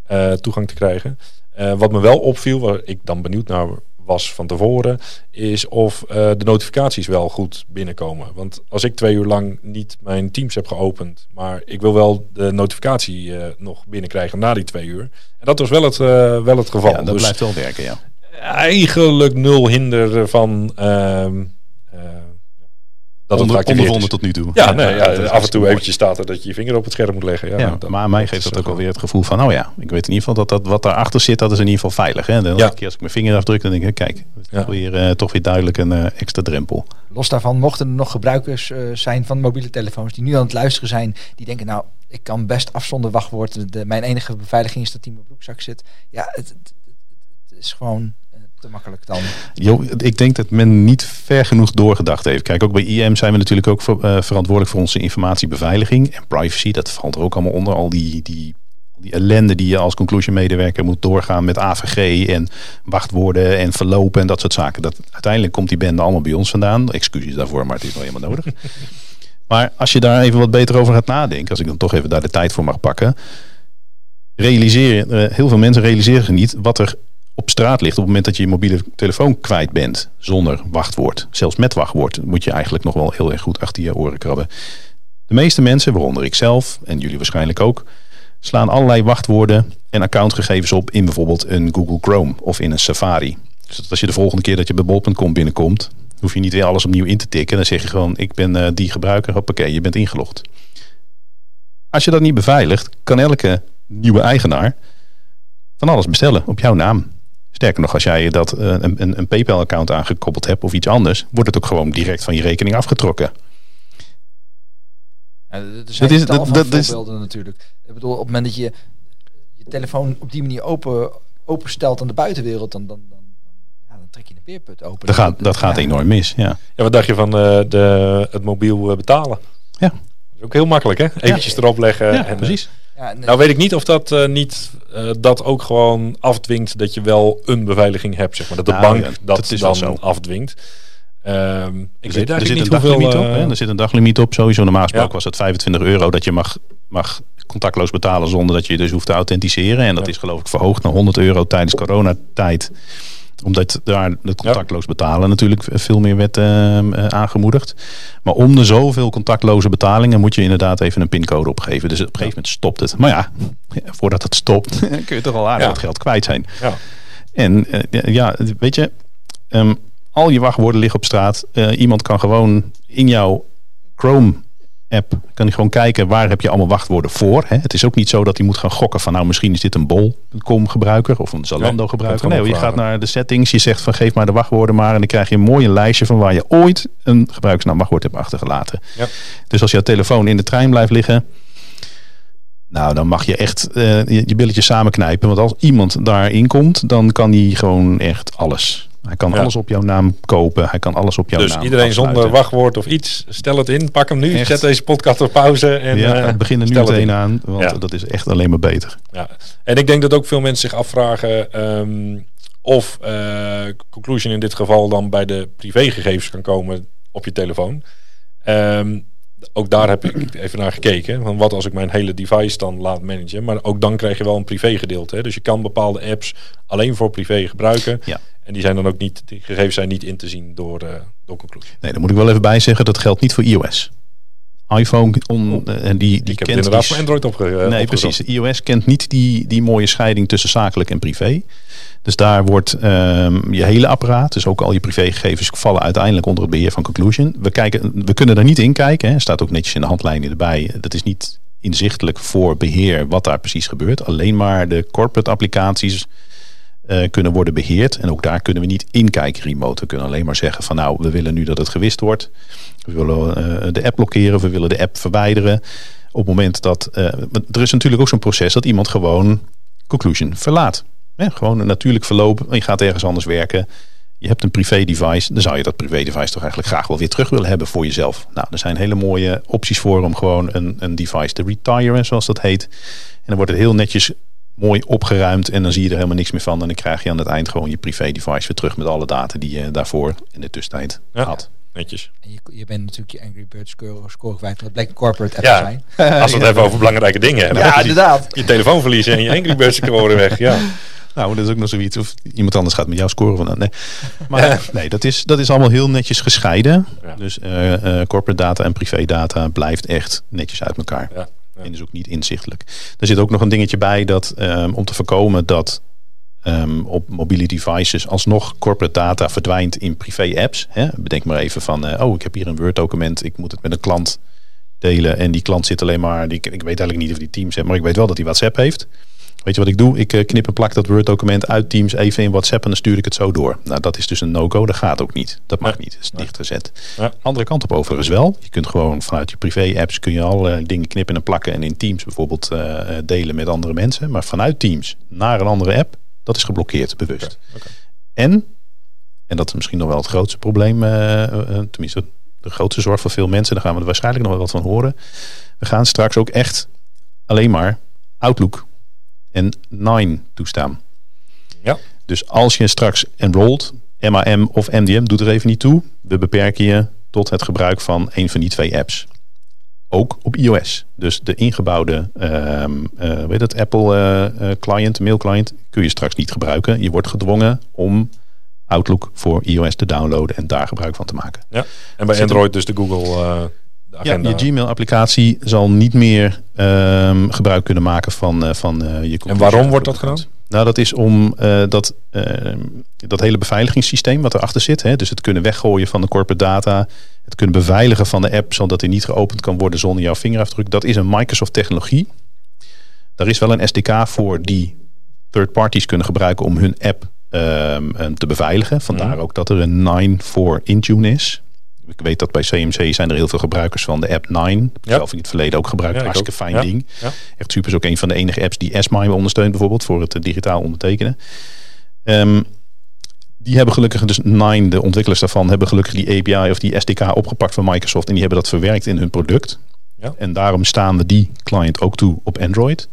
eh, toegang te krijgen. Eh, wat me wel opviel, waar ik dan benieuwd naar was van tevoren, is of eh, de notificaties wel goed binnenkomen. Want als ik twee uur lang niet mijn Teams heb geopend, maar ik wil wel de notificatie eh, nog binnenkrijgen na die twee uur. En dat was wel het, eh, wel het geval. Ja, dat Dus blijft wel werken, ja. eigenlijk nul hinder van ehm, eh, dat het Onder, geactiveerd ondervonden is. tot nu toe. Ja, nee, ja, af en toe mooi. eventjes staat er dat je je vinger op het scherm moet leggen. Ja, Ja, dat- maar mij geeft dat ook alweer het gevoel van, oh ja, ik weet in ieder geval dat, dat wat daarachter zit, dat is in ieder geval veilig. Hè? En dan Ja. keer als ik mijn vinger afdruk, dan denk ik, kijk, toch, weer, eh, toch weer duidelijk een eh, extra drempel. Los daarvan mochten er nog gebruikers eh, zijn van mobiele telefoons die nu aan het luisteren zijn. Die denken nou, ik kan best af zonder wachtwoord. De, mijn enige beveiliging is dat die in mijn broekzak zit. Ja, het, het, het is gewoon eh, te makkelijk dan. Jo, ik denk dat men niet ver genoeg doorgedacht heeft. Kijk, ook bij IM zijn we natuurlijk ook ver- eh, verantwoordelijk voor onze informatiebeveiliging en privacy. Dat valt er ook allemaal onder. Al die, die, die ellende die je als conclusion medewerker moet doorgaan met AVG en wachtwoorden en verlopen en dat soort zaken. Dat, uiteindelijk komt die bende allemaal bij ons vandaan. Excuses daarvoor, maar het is wel helemaal nodig. maar als je daar even wat beter over gaat nadenken, als ik dan toch even daar de tijd voor mag pakken. Realiseer, eh, heel veel mensen realiseren zich niet wat er op straat ligt op het moment dat je je mobiele telefoon kwijt bent zonder wachtwoord. Zelfs met wachtwoord moet je eigenlijk nog wel heel erg goed achter je oren krabben. De meeste mensen, waaronder ik zelf en jullie waarschijnlijk ook, slaan allerlei wachtwoorden en accountgegevens op in bijvoorbeeld een Google Chrome of in een Safari. Dus als je de volgende keer dat je bij bol.com binnenkomt, hoef je niet weer alles opnieuw in te tikken. Dan zeg je gewoon, ik ben eh, die gebruiker, hoppakee, je bent ingelogd. Als je dat niet beveiligt, kan elke nieuwe eigenaar van alles bestellen op jouw naam. Sterker nog, als jij dat eh, een, een, een PayPal-account aangekoppeld hebt of iets anders, wordt het ook gewoon direct van je rekening afgetrokken. Ja, er zijn Dat is- tal dat- van dat voorbeelden natuurlijk. Ik bedoel, op het moment dat je je telefoon op die manier open, openstelt aan de buitenwereld, dan, dan, dan, dan, ja, dan trek je een beerput open. Dat gaat, dat gaat ja. enorm mis. Ja. Ja, wat dacht je van eh, de, het mobiel eh, betalen? Ja. Dat is ook heel makkelijk, hè? Eventjes erop leggen. ja, en, precies. Ja, Nou weet ik niet of dat eh, niet eh, dat ook gewoon afdwingt dat je wel een beveiliging hebt, zeg maar. Dat de Nou, bank ja, dat, dat is wel dan zo. afdwingt. Ehm, ik Er weet zit, er eigenlijk zit niet een hoeveel... daglimiet op. eh, Hè? Er zit een daglimiet op. Sowieso normaal gesproken Ja. was het 25 euro dat je mag, mag contactloos betalen zonder dat je dus hoeft te authenticeren. En dat Ja. is geloof ik verhoogd naar 100 euro tijdens coronatijd. Omdat daar het contactloos betalen natuurlijk veel meer werd ehm, eh, aangemoedigd. Maar om de zoveel contactloze betalingen moet je inderdaad even een pincode opgeven. Dus op een gegeven moment stopt het. Maar ja, voordat het stopt kun je toch al aardig wat geld kwijt zijn. ja. En eh, ja, weet je, ehm, al je wachtwoorden liggen op straat. Eh, iemand kan gewoon in jouw Chrome app kan hij gewoon kijken waar heb je allemaal wachtwoorden voor. Hè? Het is ook niet zo dat hij moet gaan gokken van nou misschien is dit een bol.com gebruiker of een Zalando gebruiker. Nee, je gaat naar de settings, je zegt van geef maar de wachtwoorden maar en dan krijg je een mooie lijstje van waar je ooit een gebruikersnaam wachtwoord hebt achtergelaten. Ja. Dus als jouw telefoon in de trein blijft liggen, nou, dan mag je echt uh, je, je billetjes samenknijpen. Want als iemand daarin komt, dan kan hij gewoon echt alles. Hij kan Ja. alles op jouw naam kopen. Hij kan alles op jouw Dus naam iedereen afsluiten. zonder wachtwoord of iets, stel het in, pak hem nu, Echt. zet deze podcast op pauze. En, ja, eh, het begint er nu meteen aan. Want Ja. dat is echt alleen maar beter. Ja. En ik denk dat ook veel mensen zich afvragen ehm, of eh, Conclusion in dit geval dan bij de privégegevens kan komen op je telefoon. Ehm, ook daar heb ik even naar gekeken. Van wat als ik mijn hele device dan laat managen. Maar ook dan krijg je wel een privégedeelte. Hè? Dus je kan bepaalde apps alleen voor privé gebruiken. Ja. En die zijn dan ook niet, die gegevens zijn niet in te zien door, eh door Conclusion. Nee, daar moet ik wel even bij zeggen. Dat geldt niet voor iOS. iPhone, on, eh, en die, die ik heb het kent inderdaad die- voor Android opge Nee, opgezocht. precies. iOS kent niet die, die mooie scheiding tussen zakelijk en privé. Dus daar wordt ehm, je hele apparaat, dus ook al je privégegevens, vallen uiteindelijk onder het beheer van Conclusion. We, kijken, we kunnen er niet in kijken. Hè. staat ook netjes in de handleiding erbij. Dat is niet inzichtelijk voor beheer wat daar precies gebeurt. Alleen maar de corporate applicaties eh, kunnen worden beheerd. En ook daar kunnen we niet inkijken remote. We kunnen alleen maar zeggen van nou, we willen nu dat het gewist wordt. We willen eh, de app blokkeren. We willen de app verwijderen. Op het moment dat... eh, er is natuurlijk ook zo'n proces dat iemand gewoon Conclusion verlaat. Gewoon een natuurlijk verloop. Je gaat ergens anders werken. Je hebt een privé device. Dan zou je dat privé device toch eigenlijk graag wel weer terug willen hebben voor jezelf. Nou, er zijn hele mooie opties voor om gewoon een, een device te retiren, zoals dat heet. En dan wordt het heel netjes mooi opgeruimd en dan zie je er helemaal niks meer van. En dan krijg je aan het eind gewoon je privé device weer terug met alle data die je daarvoor in de tussentijd Ja. had. Netjes. En je, je bent natuurlijk je Angry Birds score, score kwijt. Het blijkt een corporate app Ja. te zijn. Als we het hebben over belangrijke dingen. Ja, je inderdaad. je telefoon verliezen en je Angry Birds scoren weg. Ja. Nou, dat is ook nog zoiets. Of iemand anders gaat met jou scoren. Van, nee. Maar nee, dat is, dat is allemaal heel netjes gescheiden. Ja. Dus eh, eh, corporate data en privé data blijft echt netjes uit elkaar. Ja. En is ook niet inzichtelijk. Er zit ook nog een dingetje bij dat ehm, om te voorkomen dat ehm, op mobiele devices alsnog corporate data verdwijnt in privé apps. Hè? Bedenk maar even van, eh, oh, ik heb hier een Word document, ik moet het met een klant delen. En die klant zit alleen maar, die, ik weet eigenlijk niet of die Teams heeft, maar ik weet wel dat hij WhatsApp heeft. Weet je wat ik doe? Ik eh, knip en plak dat Word document uit Teams even in WhatsApp en dan stuur ik het zo door. Nou, dat is dus een no-go. Dat gaat ook niet. Dat mag niet. Dat is dichtgezet. Ja. Andere kant op overigens wel. Je kunt gewoon vanuit je privé apps kun je allerlei dingen knippen en plakken en in Teams bijvoorbeeld eh, eh, delen met andere mensen. Maar vanuit Teams naar een andere app, dat is geblokkeerd bewust. En, en dat is misschien nog wel het grootste probleem, tenminste de grootste zorg voor veel mensen, daar gaan we er waarschijnlijk nog wel wat van horen. We gaan straks ook echt alleen maar Outlook en Nine toestaan. Ja. Dus als je straks enrolled, MAM of MDM, doet er even niet toe. We beperken je tot het gebruik van een van die twee apps. Ook op iOS. Dus de ingebouwde ehm eh, weet het, Apple eh, client, mail client, kun je straks niet gebruiken. Je wordt gedwongen om Outlook voor iOS te downloaden en daar gebruik van te maken. Ja. En bij Zit Android dus de Google Ja, je Gmail-applicatie zal niet meer ehm, gebruik kunnen maken van, eh, van eh, je En waarom wordt dat gedaan? Nou, dat is om eh, dat, ehm, dat hele beveiligingssysteem wat erachter zit. Hè, dus het kunnen weggooien van de corporate data. Het kunnen beveiligen van de app zodat die niet geopend kan worden zonder jouw vingerafdruk. Dat is een Microsoft technologie. Daar is wel een SDK voor die third parties kunnen gebruiken om hun app ehm, ehm, te beveiligen. Vandaar Mhm. ook dat er een 9 voor Intune is. Ik weet dat bij CMC zijn er heel veel gebruikers van de app 9. Heb ik Ja. zelf in het verleden ook gebruikt. Ja, ik Hartstikke fijn Ja. ding. Echt super. Is ook een van de enige apps die S-MIME ondersteunt bijvoorbeeld voor het eh, digitaal ondertekenen. Ehm, die hebben gelukkig, dus Nine, de ontwikkelaars daarvan, hebben gelukkig die API of die SDK opgepakt van Microsoft. En die hebben dat verwerkt in hun product. Ja. En daarom staan we die client ook toe op Android.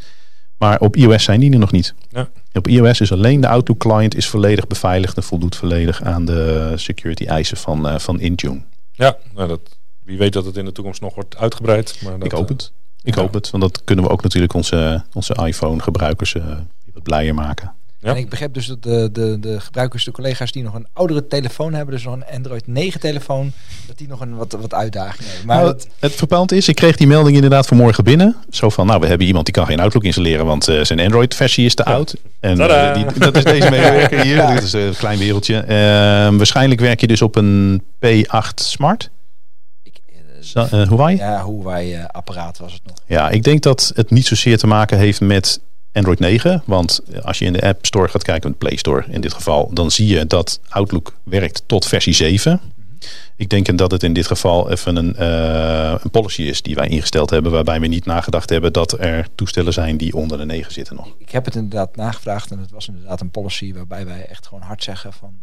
Maar op iOS zijn die er nog niet. Ja. Op iOS is alleen de Outlook client is volledig beveiligd en voldoet volledig aan de security eisen van, eh, van Intune. Ja, nou dat, wie weet dat het in de toekomst nog wordt uitgebreid. Maar dat, Ik hoop eh, het. Ik ja. hoop het, want dat kunnen we ook natuurlijk onze, onze iPhone gebruikers eh, wat blijer maken. En ik begrijp dus dat de, de, de gebruikers, de collega's die nog een oudere telefoon hebben, dus nog een Android 9 telefoon, dat die nog een wat, wat uitdaging hebben. Maar Nou, het, het verpand is, ik kreeg die melding inderdaad vanmorgen binnen. Zo van, nou, we hebben iemand die kan geen Outlook installeren, want eh, zijn Android-versie is te oud. En eh, die, dat is deze medewerker hier. Dat is een klein wereldje. Eh, waarschijnlijk werk je dus op een P8 Smart. eh, Zo, eh, Huawei? Ja. ja, eh, apparaat was het nog. ik denk dat het niet zozeer te maken heeft met Android 9. Want als je in de App Store gaat kijken, de Play Store in dit geval, dan zie je dat Outlook werkt tot versie 7. Ik denk dat het in dit geval even een, eh, een policy is die wij ingesteld hebben, waarbij we niet nagedacht hebben dat er toestellen zijn die onder de 9 zitten nog. Ik heb het inderdaad nagevraagd en het was inderdaad een policy waarbij wij echt gewoon hard zeggen van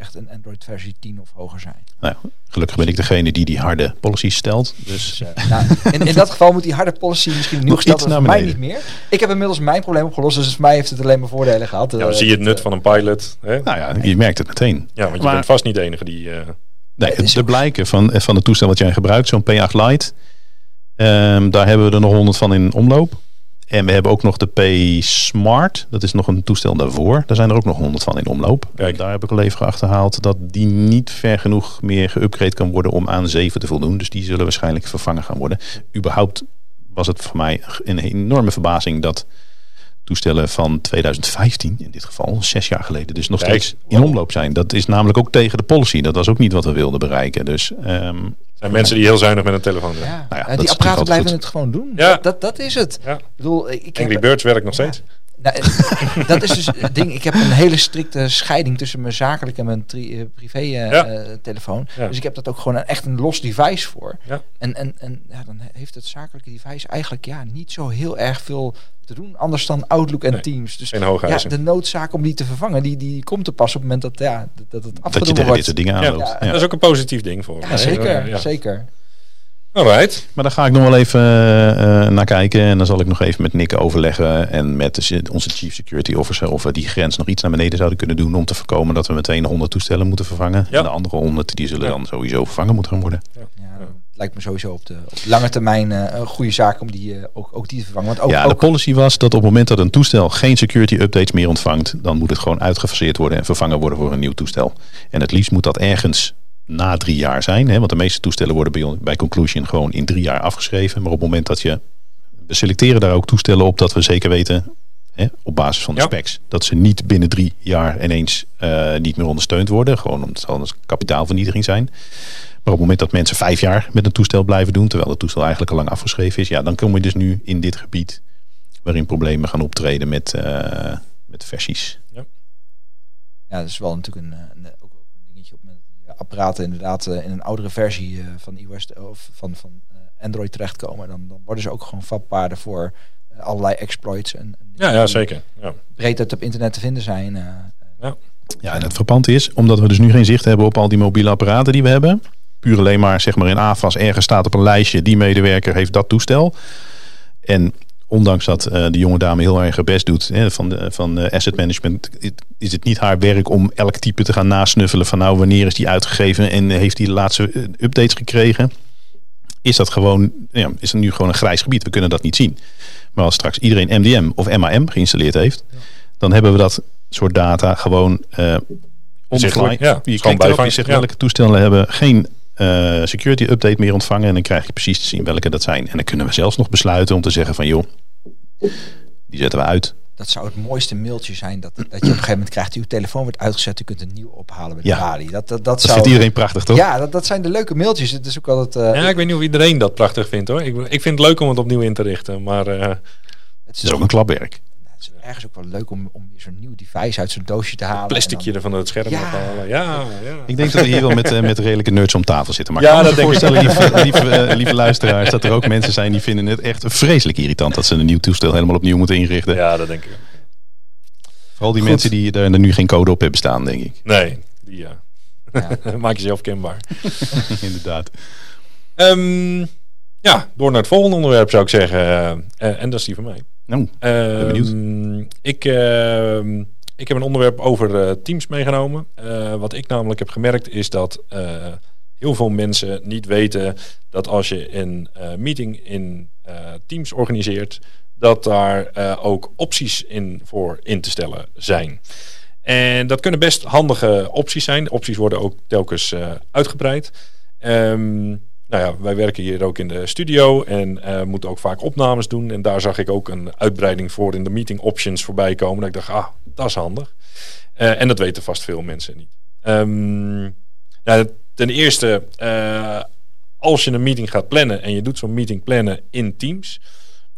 echt een Android versie 10 of hoger zijn. Nou, gelukkig ben ik degene die die harde policies stelt. Dus Dus, eh, nou, in, in dat geval moet die harde policy misschien nu Nog gesteld worden, mij niet meer. Ik heb inmiddels mijn probleem opgelost, dus voor mij heeft het alleen maar voordelen gehad. Ja, Eh, dan zie je het nut van een pilot. Hè? nou ja, je merkt het meteen. Ja, want je Maar- bent vast niet de enige die... eh, Nee, is de ook- blijken van, van het toestel wat jij gebruikt, zo'n P8 Lite, ehm, daar hebben we er nog 100 van in omloop. En we hebben ook nog de P Smart, dat is nog een toestel daarvoor. Daar zijn er ook nog 100 van in omloop. Kijk. Daar heb ik al even achterhaald dat die niet ver genoeg meer geüpgrade kan worden om aan 7 te voldoen. Dus die zullen waarschijnlijk vervangen gaan worden. Überhaupt was het voor mij een enorme verbazing dat toestellen van 2015, in dit geval, zes jaar geleden, dus nog Kijk. steeds in omloop zijn. Dat is namelijk ook tegen de policy. Dat was ook niet wat we wilden bereiken. Dus ehm, zijn mensen die heel zuinig met een telefoon zijn. Ja, Nou ja, die apparaten blijven het gewoon doen. Ja. Dat, dat, dat is het. Ja. Ik bedoel, ik Angry heb, Birds werkt nog steeds. Nou, eh, dat is dus het ding. Ik heb een hele strikte scheiding tussen mijn zakelijke en mijn tri- eh, privé eh, Ja. telefoon. Ja. Dus ik heb dat ook gewoon een, echt een los device voor. Ja. En, en, en ja, dan heeft het zakelijke device eigenlijk ja, niet zo heel erg veel te doen. Anders dan Outlook en Nee, Teams. Dus ja, de noodzaak om die te vervangen, die, die komt er pas op het moment dat, ja, dat het dat je dit wordt. soort dingen Ja, aanloopt. Ja. Ja. Dat is ook een positief ding voor Ja, zeker. zeker. Alright. Maar daar ga ik nog wel even eh, naar kijken. En dan zal ik nog even met Nick overleggen. En met de, onze Chief Security Officer. Of we die grens nog iets naar beneden zouden kunnen doen. Om te voorkomen dat we meteen 100 toestellen moeten vervangen. Ja. En de andere 100 die zullen Ja. dan sowieso vervangen moeten gaan worden. Ja, het lijkt me sowieso op de, op de lange termijn eh, een goede zaak om die, ook, ook die te vervangen. Want ook, ja, de ook, policy was dat op het moment dat een toestel geen security updates meer ontvangt. Dan moet het gewoon uitgefaseerd worden en vervangen worden voor een nieuw toestel. En het liefst moet dat ergens na drie jaar zijn. Hè, want de meeste toestellen worden bij, bij Conclusion gewoon in drie jaar afgeschreven. Maar op het moment dat je... We selecteren daar ook toestellen op dat we zeker weten... Hè, op basis van de Ja. specs. Dat ze niet binnen drie jaar ineens eh, niet meer ondersteund worden. Gewoon omdat het anders kapitaalvernietiging zijn. Maar op het moment dat mensen vijf jaar met een toestel blijven doen... terwijl het toestel eigenlijk al lang afgeschreven is... ja, dan kom je dus nu in dit gebied... waarin problemen gaan optreden met, eh, met versies. ja, dat is wel natuurlijk een, een dingetje op het moment dat die eh, apparaten inderdaad eh, in een oudere versie eh, van iOS te- of van, van eh, Android terechtkomen. Dan, dan worden ze ook gewoon vatbaarder voor eh, allerlei exploits en, en Ja, ja, zeker. Ja. breed uit op internet te vinden zijn. eh, Ja, en het verpand is, omdat we dus nu geen zicht hebben op al die mobiele apparaten die we hebben. Puur alleen maar, zeg maar in AFAS ergens staat op een lijstje, die medewerker heeft dat toestel. En ondanks dat eh de jonge dame heel erg haar best doet hè, van, de, van eh, asset management, is het niet haar werk om elk type te gaan nasnuffelen van nou wanneer is die uitgegeven en heeft die de laatste eh, updates gekregen. Is dat gewoon, ja, is het nu gewoon een grijs gebied. We kunnen dat niet zien. Maar als straks iedereen MDM of MAM geïnstalleerd heeft, dan hebben we dat soort data gewoon on the fly. Inzichtelijk, ja. Je kijkt erop, je zegt welke toestellen hebben geen eh, security update meer ontvangen. En dan krijg je precies te zien welke dat zijn. En dan kunnen we zelfs nog besluiten om te zeggen van joh, die zetten we uit. dat zou het mooiste mailtje zijn dat, dat je op een gegeven moment krijgt. Uw telefoon wordt uitgezet, u kunt een nieuw ophalen de Ja. balie. Dat, dat, dat, Dat zou, vindt iedereen prachtig toch? Ja, dat, dat zijn de leuke mailtjes. Het is ook altijd... eh, ja, ik weet niet of iedereen dat prachtig vindt hoor. Ik, ik vind het leuk om het opnieuw in te richten. Maar eh, het Het is is ook een klapwerk. Het is ergens ook wel leuk om, om weer zo'n nieuw device uit zo'n doosje te halen. plasticje en er van het scherm Ja. afhalen. Ja, ja. Ik denk dat we hier wel met, eh, met redelijke nerds om tafel zitten. Maar Ja, ik kan me dat denk ik. voorstellen, lieve, lieve, eh, lieve luisteraars, dat er ook mensen zijn die vinden het echt vreselijk irritant dat ze een nieuw toestel helemaal opnieuw moeten inrichten. ja, dat denk ik. Vooral die Goed. mensen die er, er nu geen code op hebben staan, denk ik. Nee, die ja. Ja. Maak jezelf kenbaar. Inderdaad. Ehm, ja, door naar het volgende onderwerp zou ik zeggen. Eh, eh, en dat is die van mij. Nou, Ehm, benieuwd. Ik, ehm, ik heb een onderwerp over eh, Teams meegenomen. Eh, wat ik namelijk heb gemerkt is dat eh, heel veel mensen niet weten dat als je een meeting in Teams organiseert, dat daar ook opties in voor in te stellen zijn. En dat kunnen best handige opties zijn. Opties worden ook telkens uitgebreid. Um, nou ja, wij werken hier ook in de studio en uh, moeten ook vaak opnames doen. En daar zag ik ook een uitbreiding voor in de meeting options voorbij komen. Dat ik dacht, ah, dat is handig. Uh, en dat weten vast veel mensen niet. Um, nou, ten eerste, uh, als je een meeting gaat plannen en je doet zo'n meeting plannen in Teams,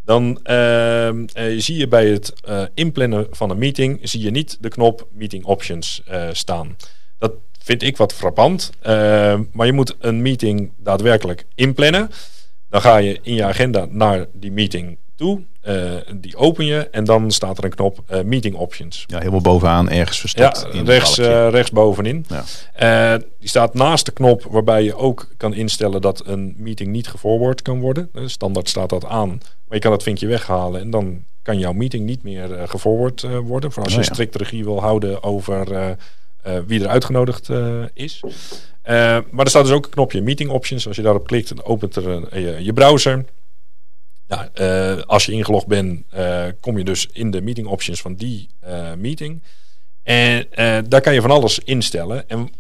dan ehm, zie je bij het inplannen van een meeting zie je niet de knop meeting options staan. Dat vind ik wat frappant. Uh, maar je moet een meeting daadwerkelijk inplannen. Dan ga je in je agenda naar die meeting toe. Uh, die open je en dan staat er een knop uh, meeting options. Ja, helemaal bovenaan ergens verstopt. Ja, rechts, uh, rechts bovenin. Ja. die staat naast de knop waarbij je ook kan instellen dat een meeting niet geforward kan worden. Standaard staat dat aan. Maar je kan dat vinkje weghalen en dan kan jouw meeting niet meer geforward worden. Voor als je oh, ja. strikt regie wil houden over wie er uitgenodigd uh, is. Uh, maar er staat dus ook een knopje Meeting Options. Als je daarop klikt, dan opent er een, je browser. Als je ingelogd bent, kom je dus in de Meeting Options van die meeting. En daar kan je van alles instellen. En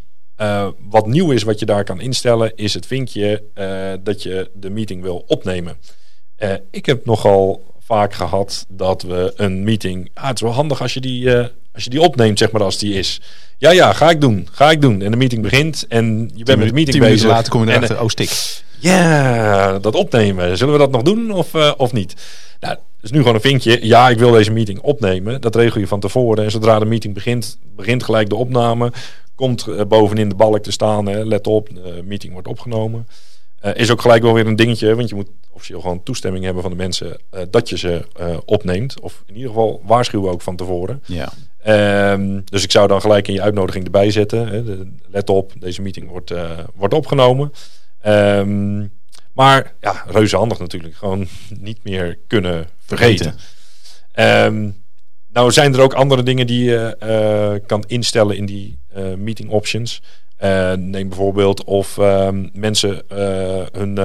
wat nieuw is wat je daar kan instellen, is het vinkje dat je de meeting wil opnemen. ik heb nogal vaak gehad dat we een meeting. Ah, het is wel handig als je die, als je die opneemt, zeg maar, als die is. Ja, ja, ga ik doen. Ga ik doen. En de meeting begint en je bent met de meeting bezig. later kom je erachter, oh stik. Ja, dat opnemen. Zullen we dat nog doen of, uh, of niet? Nou, is nu gewoon een vinkje. Ja, ik wil deze meeting opnemen. Dat regel je van tevoren. En zodra de meeting begint, begint gelijk de opname. Komt uh, bovenin de balk te staan. Hè. Let op, de meeting wordt opgenomen. Uh, is ook gelijk wel weer een dingetje. Want je moet officieel gewoon toestemming hebben van de mensen dat je ze opneemt. Of in ieder geval waarschuwen ook van tevoren. Ja. Um, dus ik zou dan gelijk in je uitnodiging erbij zetten. Hè, de, let op, deze meeting wordt, uh, wordt opgenomen. Um, maar ja, reuze handig natuurlijk. Gewoon niet meer kunnen vergeten. Um, nou zijn er ook andere dingen die je uh, kan instellen in die uh, meeting options. neem bijvoorbeeld of mensen hun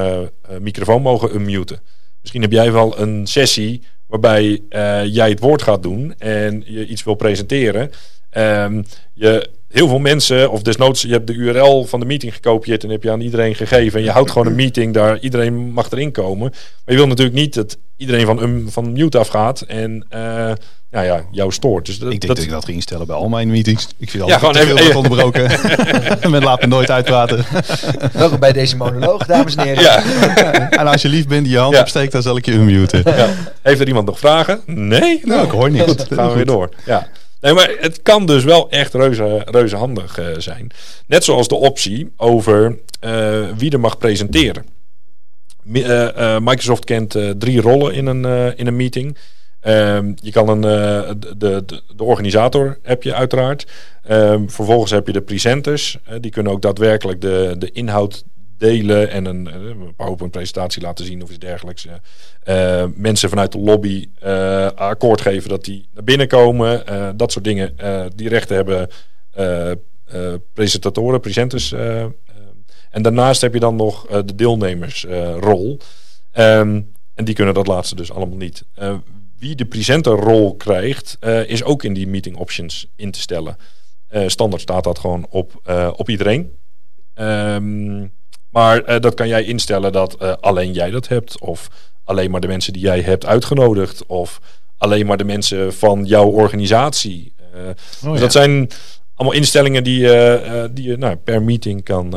microfoon mogen unmuten. Misschien heb jij wel een sessie waarbij uh, jij het woord gaat doen en je iets wil presenteren. Um, je, heel veel mensen, of desnoods, je hebt de URL van de meeting gekopieerd en heb je aan iedereen gegeven. En je houdt gewoon een meeting daar, iedereen mag erin komen. Maar je wil natuurlijk niet dat iedereen van, um, van mute afgaat en uh, nou ja, jou stoort. Dus dat, ik denk dat, ik dat ga instellen bij al mijn meetings. Ik vind al ja, gewoon even, even onderbroken. Men laat me nooit uitpraten. Welkom bij deze monoloog, dames en heren. Ja. en als je lief bent, die je hand ja. opsteekt, dan zal ik je unmuten. Ja. Heeft er iemand nog vragen? Nee? Nou, ik hoor niet. Goed, gaan we weer door. Ja. Maar het kan dus wel echt reuze, reuze handig uh, zijn. Net zoals de optie over uh, wie er mag presenteren. Uh, Microsoft kent drie rollen in een, in een meeting. Um, je kan een, de, de, de, organisator heb je uiteraard. Um, vervolgens heb je de presenters. Die kunnen ook daadwerkelijk de, de inhoud delen en een, een PowerPoint presentatie laten zien of iets dergelijks. Uh, mensen vanuit de lobby akkoord geven dat die naar binnen komen. dat soort dingen. die rechten hebben presentatoren, presenters. en daarnaast heb je dan nog de deelnemersrol. Um, en die kunnen dat laatste dus allemaal niet wie de presenterrol krijgt, is ook in die meeting options in te stellen. Standaard staat dat gewoon op, op iedereen. Um, maar dat kan jij instellen dat alleen jij dat hebt. Of alleen maar de mensen die jij hebt uitgenodigd. Of alleen maar de mensen van jouw organisatie. Oh, dus dat zijn allemaal instellingen die, die je nou, per meeting kan,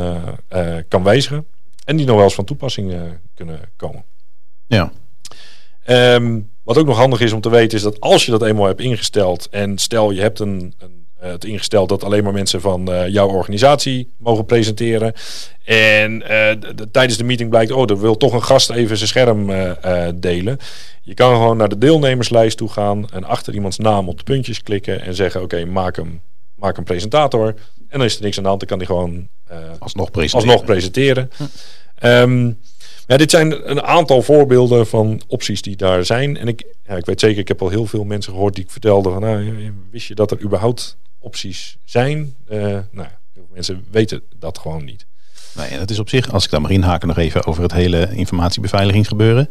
kan wijzigen. En die nog wel eens van toepassing kunnen komen. Ja. Um, wat ook nog handig is om te weten is dat als je dat eenmaal hebt ingesteld en stel je hebt een, een het ingesteld dat alleen maar mensen van uh, jouw organisatie mogen presenteren. En uh, de, tijdens de meeting blijkt, oh, er wil toch een gast even zijn scherm delen. Je kan gewoon naar de deelnemerslijst toe gaan en achter iemands naam op de puntjes klikken en zeggen, oké, okay, maak hem, maak een presentator. En dan is er niks aan de hand, dan kan hij gewoon alsnog presenteren. Alsnog presenteren. Hm. Um, ja, dit zijn een aantal voorbeelden van opties die daar zijn. En ik, ja, ik weet zeker, ik heb al heel veel mensen gehoord die ik vertelde van, nou, wist je dat er überhaupt opties zijn? Uh, nou, veel mensen weten dat gewoon niet. Nee, en het is op zich, als ik daar mag inhaken nog even over het hele informatiebeveiligingsgebeuren.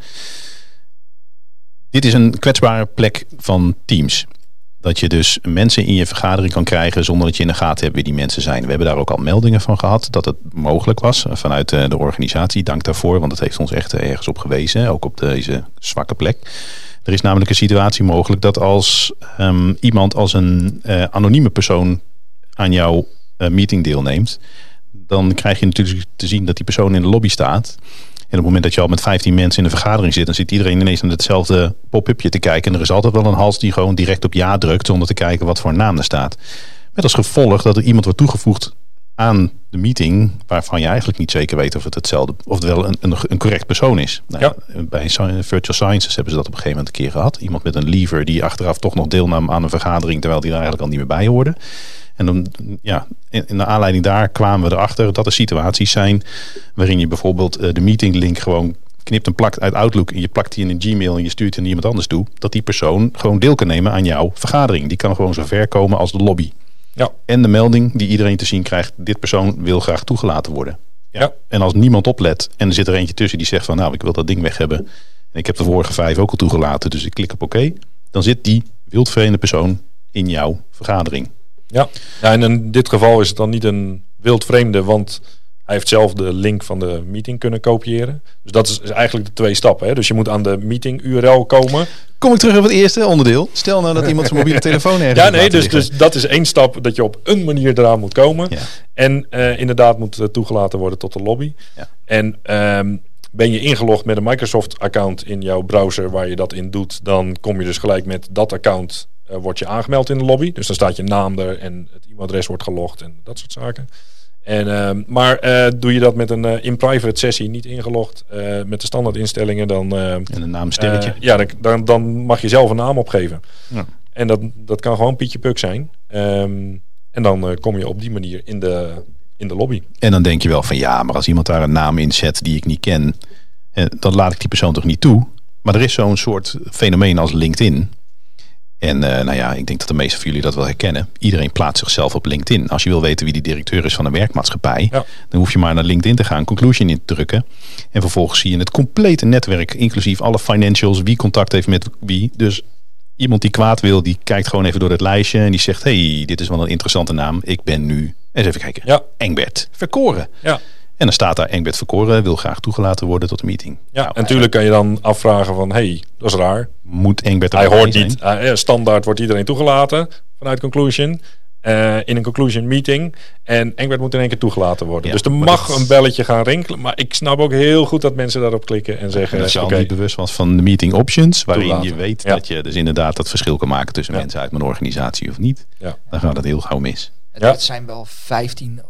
dit is een kwetsbare plek van teams. Dat je dus mensen in je vergadering kan krijgen zonder dat je in de gaten hebt wie die mensen zijn. We hebben daar ook al meldingen van gehad dat het mogelijk was vanuit de organisatie. Dank daarvoor, want het heeft ons echt ergens op gewezen, ook op deze zwakke plek. Er is namelijk een situatie mogelijk dat als um, iemand als een uh, anonieme persoon aan jouw uh, meeting deelneemt, dan krijg je natuurlijk te zien dat die persoon in de lobby staat. En op het moment dat je al met 15 mensen in de vergadering zit, dan zit iedereen ineens naar hetzelfde pop-upje te kijken. En er is altijd wel een hals die gewoon direct op ja drukt zonder te kijken wat voor naam er staat. Met als gevolg dat er iemand wordt toegevoegd aan de meeting waarvan je eigenlijk niet zeker weet of het hetzelfde of het wel een, een, een correct persoon is. Nou, ja. Bij Virtual Sciences hebben ze dat op een gegeven moment een keer gehad. Iemand met een lever die achteraf toch nog deelnam aan een vergadering terwijl die er eigenlijk al niet meer bij hoorde. En dan, ja, in, in de aanleiding daar kwamen we erachter dat er situaties zijn waarin je bijvoorbeeld uh, de meetinglink gewoon knipt en plakt uit Outlook en je plakt die in een Gmail en je stuurt die iemand anders toe, dat die persoon gewoon deel kan nemen aan jouw vergadering. Die kan gewoon zo ver komen als de lobby. Ja. En de melding die iedereen te zien krijgt, dit persoon wil graag toegelaten worden. Ja. En als niemand oplet en er zit er eentje tussen die zegt van nou ik wil dat ding weg hebben en ik heb de vorige vijf ook al toegelaten, dus ik klik op oké, dan zit die wildvreemde persoon in jouw vergadering. Ja. ja, en in dit geval is het dan niet een wildvreemde, want hij heeft zelf de link van de meeting kunnen kopiëren. Dus dat is eigenlijk de twee stappen. Hè? Dus je moet aan de meeting URL komen. Kom ik terug op het eerste onderdeel. Stel nou dat iemand zijn mobiele telefoon ergens Ja, nee, dus, dus dat is één stap dat je op een manier eraan moet komen. Ja. En uh, inderdaad moet uh, toegelaten worden tot de lobby. Ja. En um, ben je ingelogd met een Microsoft-account in jouw browser waar je dat in doet, dan kom je dus gelijk met dat account uh, word je aangemeld in de lobby. Dus dan staat je naam er en het e-mailadres wordt gelogd en dat soort zaken. En, uh, maar uh, doe je dat met een uh, in-private sessie, niet ingelogd, met de standaard instellingen, dan... en een naamsterretje. ja, dan, dan, dan, mag je zelf een naam opgeven. Ja. En dat, dat kan gewoon Pietje Puk zijn. Um, en dan kom je op die manier in de, in de lobby. En dan denk je wel van ja, maar als iemand daar een naam in zet die ik niet ken, dan laat ik die persoon toch niet toe. Maar er is zo'n soort fenomeen als LinkedIn. En uh, nou ja, ik denk dat de meeste van jullie dat wel herkennen. Iedereen plaatst zichzelf op LinkedIn. Als je wil weten wie die directeur is van een werkmaatschappij, ja. dan hoef je maar naar LinkedIn te gaan, conclusion in te drukken. En vervolgens zie je het complete netwerk, inclusief alle financials, wie contact heeft met wie. Dus iemand die kwaad wil, die kijkt gewoon even door het lijstje en die zegt: hey, dit is wel een interessante naam. Ik ben nu, eens even kijken, ja. Engbert Verkoren. Ja. En dan staat daar Engbert Verkoren wil graag toegelaten worden tot de meeting. Ja, nou, en natuurlijk kan je dan afvragen van, hey, dat is raar. Moet Engbert Hij hoort niet, uh, standaard wordt iedereen toegelaten vanuit Conclusion. Uh, in een conclusion meeting. En Engbert moet in één keer toegelaten worden. Ja, dus er mag een belletje gaan rinkelen. Maar ik snap ook heel goed dat mensen daarop klikken en zeggen... En als je okay, al niet bewust was van de meeting options... waarin toelaten. je weet ja. dat je dus inderdaad dat verschil kan maken... tussen ja. mensen uit mijn organisatie of niet... dan gaat het heel gauw mis. Het zijn wel 15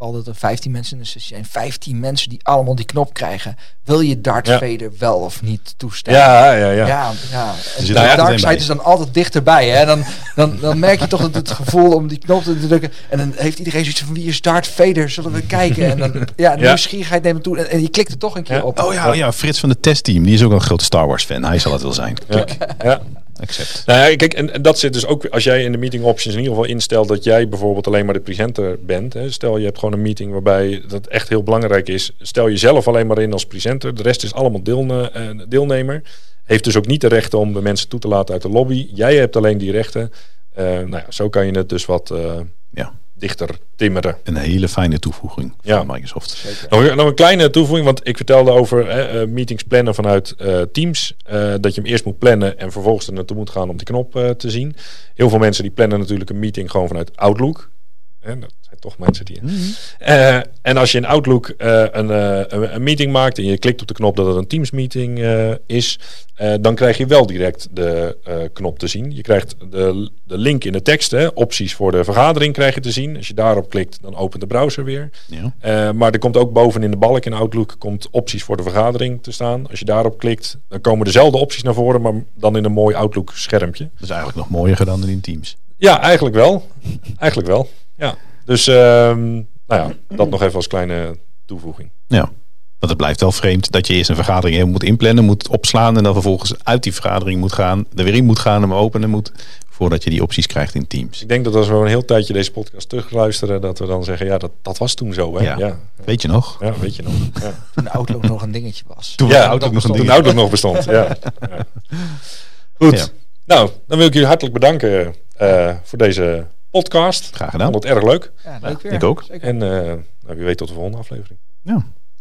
geval dat er 15 mensen in de sessie zijn. 15 mensen die allemaal die knop krijgen. Wil je Darth ja. Vader wel of niet toestaan? Ja, ja, ja. ja, ja. De dark side is dan altijd dichterbij. Hè? Dan, dan, dan merk je toch dat het gevoel om die knop te drukken. En dan heeft iedereen zoiets van wie is Darth Vader? Zullen we kijken? En dan, ja, nieuwsgierigheid neemt toe. En, en je klikt er toch een keer ja. op. Oh ja, ja, Frits van de testteam. Die is ook een grote Star Wars fan. Hij zal het wel zijn. Klik. ja. Accept. Nou ja, kijk, en, en, dat zit dus ook als jij in de meeting options in ieder geval instelt dat jij bijvoorbeeld alleen maar de presenter bent. Hè. Stel je hebt gewoon een meeting waarbij dat echt heel belangrijk is. Stel jezelf alleen maar in als presenter. De rest is allemaal deelne, uh, deelnemer. Heeft dus ook niet de rechten om de mensen toe te laten uit de lobby. Jij hebt alleen die rechten. Uh, nou ja, zo kan je het dus wat uh, ja. Dichter timmeren. Een hele fijne toevoeging ja. van Microsoft. Nog, nog, een kleine toevoeging, want ik vertelde over uh, meetings plannen vanuit uh, Teams. Uh, dat je hem eerst moet plannen en vervolgens er naartoe moet gaan om die knop te zien. Heel veel mensen die plannen natuurlijk een meeting gewoon vanuit Outlook. En dat zijn toch mensen die. Mm -hmm. uh, en als je in Outlook uh, een, uh, een, meeting maakt en je klikt op de knop dat het een Teams meeting is, dan krijg je wel direct de knop te zien. Je krijgt de, de link in de tekst, hè, opties voor de vergadering krijg je te zien. Als je daarop klikt, dan opent de browser weer. Ja. maar er komt ook boven in de balk in Outlook komt opties voor de vergadering te staan. Als je daarop klikt, dan komen dezelfde opties naar voren, maar dan in een mooi Outlook schermpje. Dat is eigenlijk nog mooier dan in Teams. Ja, eigenlijk wel. eigenlijk wel. Ja, dus um, nou ja, dat nog even als kleine toevoeging. Ja, want het blijft wel vreemd dat je eerst een vergadering even moet inplannen, moet opslaan en dan vervolgens uit die vergadering moet gaan, er weer in moet gaan, hem openen moet voordat je die opties krijgt in Teams. Ik denk dat als we een heel tijdje deze podcast terugluisteren, dat we dan zeggen, ja, dat, dat was toen zo. Hè? Ja. Ja. Weet je nog? Ja, weet je nog. Ja. Toen de Outlook nog een dingetje was. Toen Ja, de Outlook nog een Toen ding. Outlook nog bestond. Ja. Ja. Goed. Ja. Nou, dan wil ik jullie hartelijk bedanken eh, voor deze podcast. Graag Ik gedaan. vond het erg leuk. Ja, leuk weer. ik ook. Zeker. En eh, nou, wie weet tot de volgende aflevering. Ja.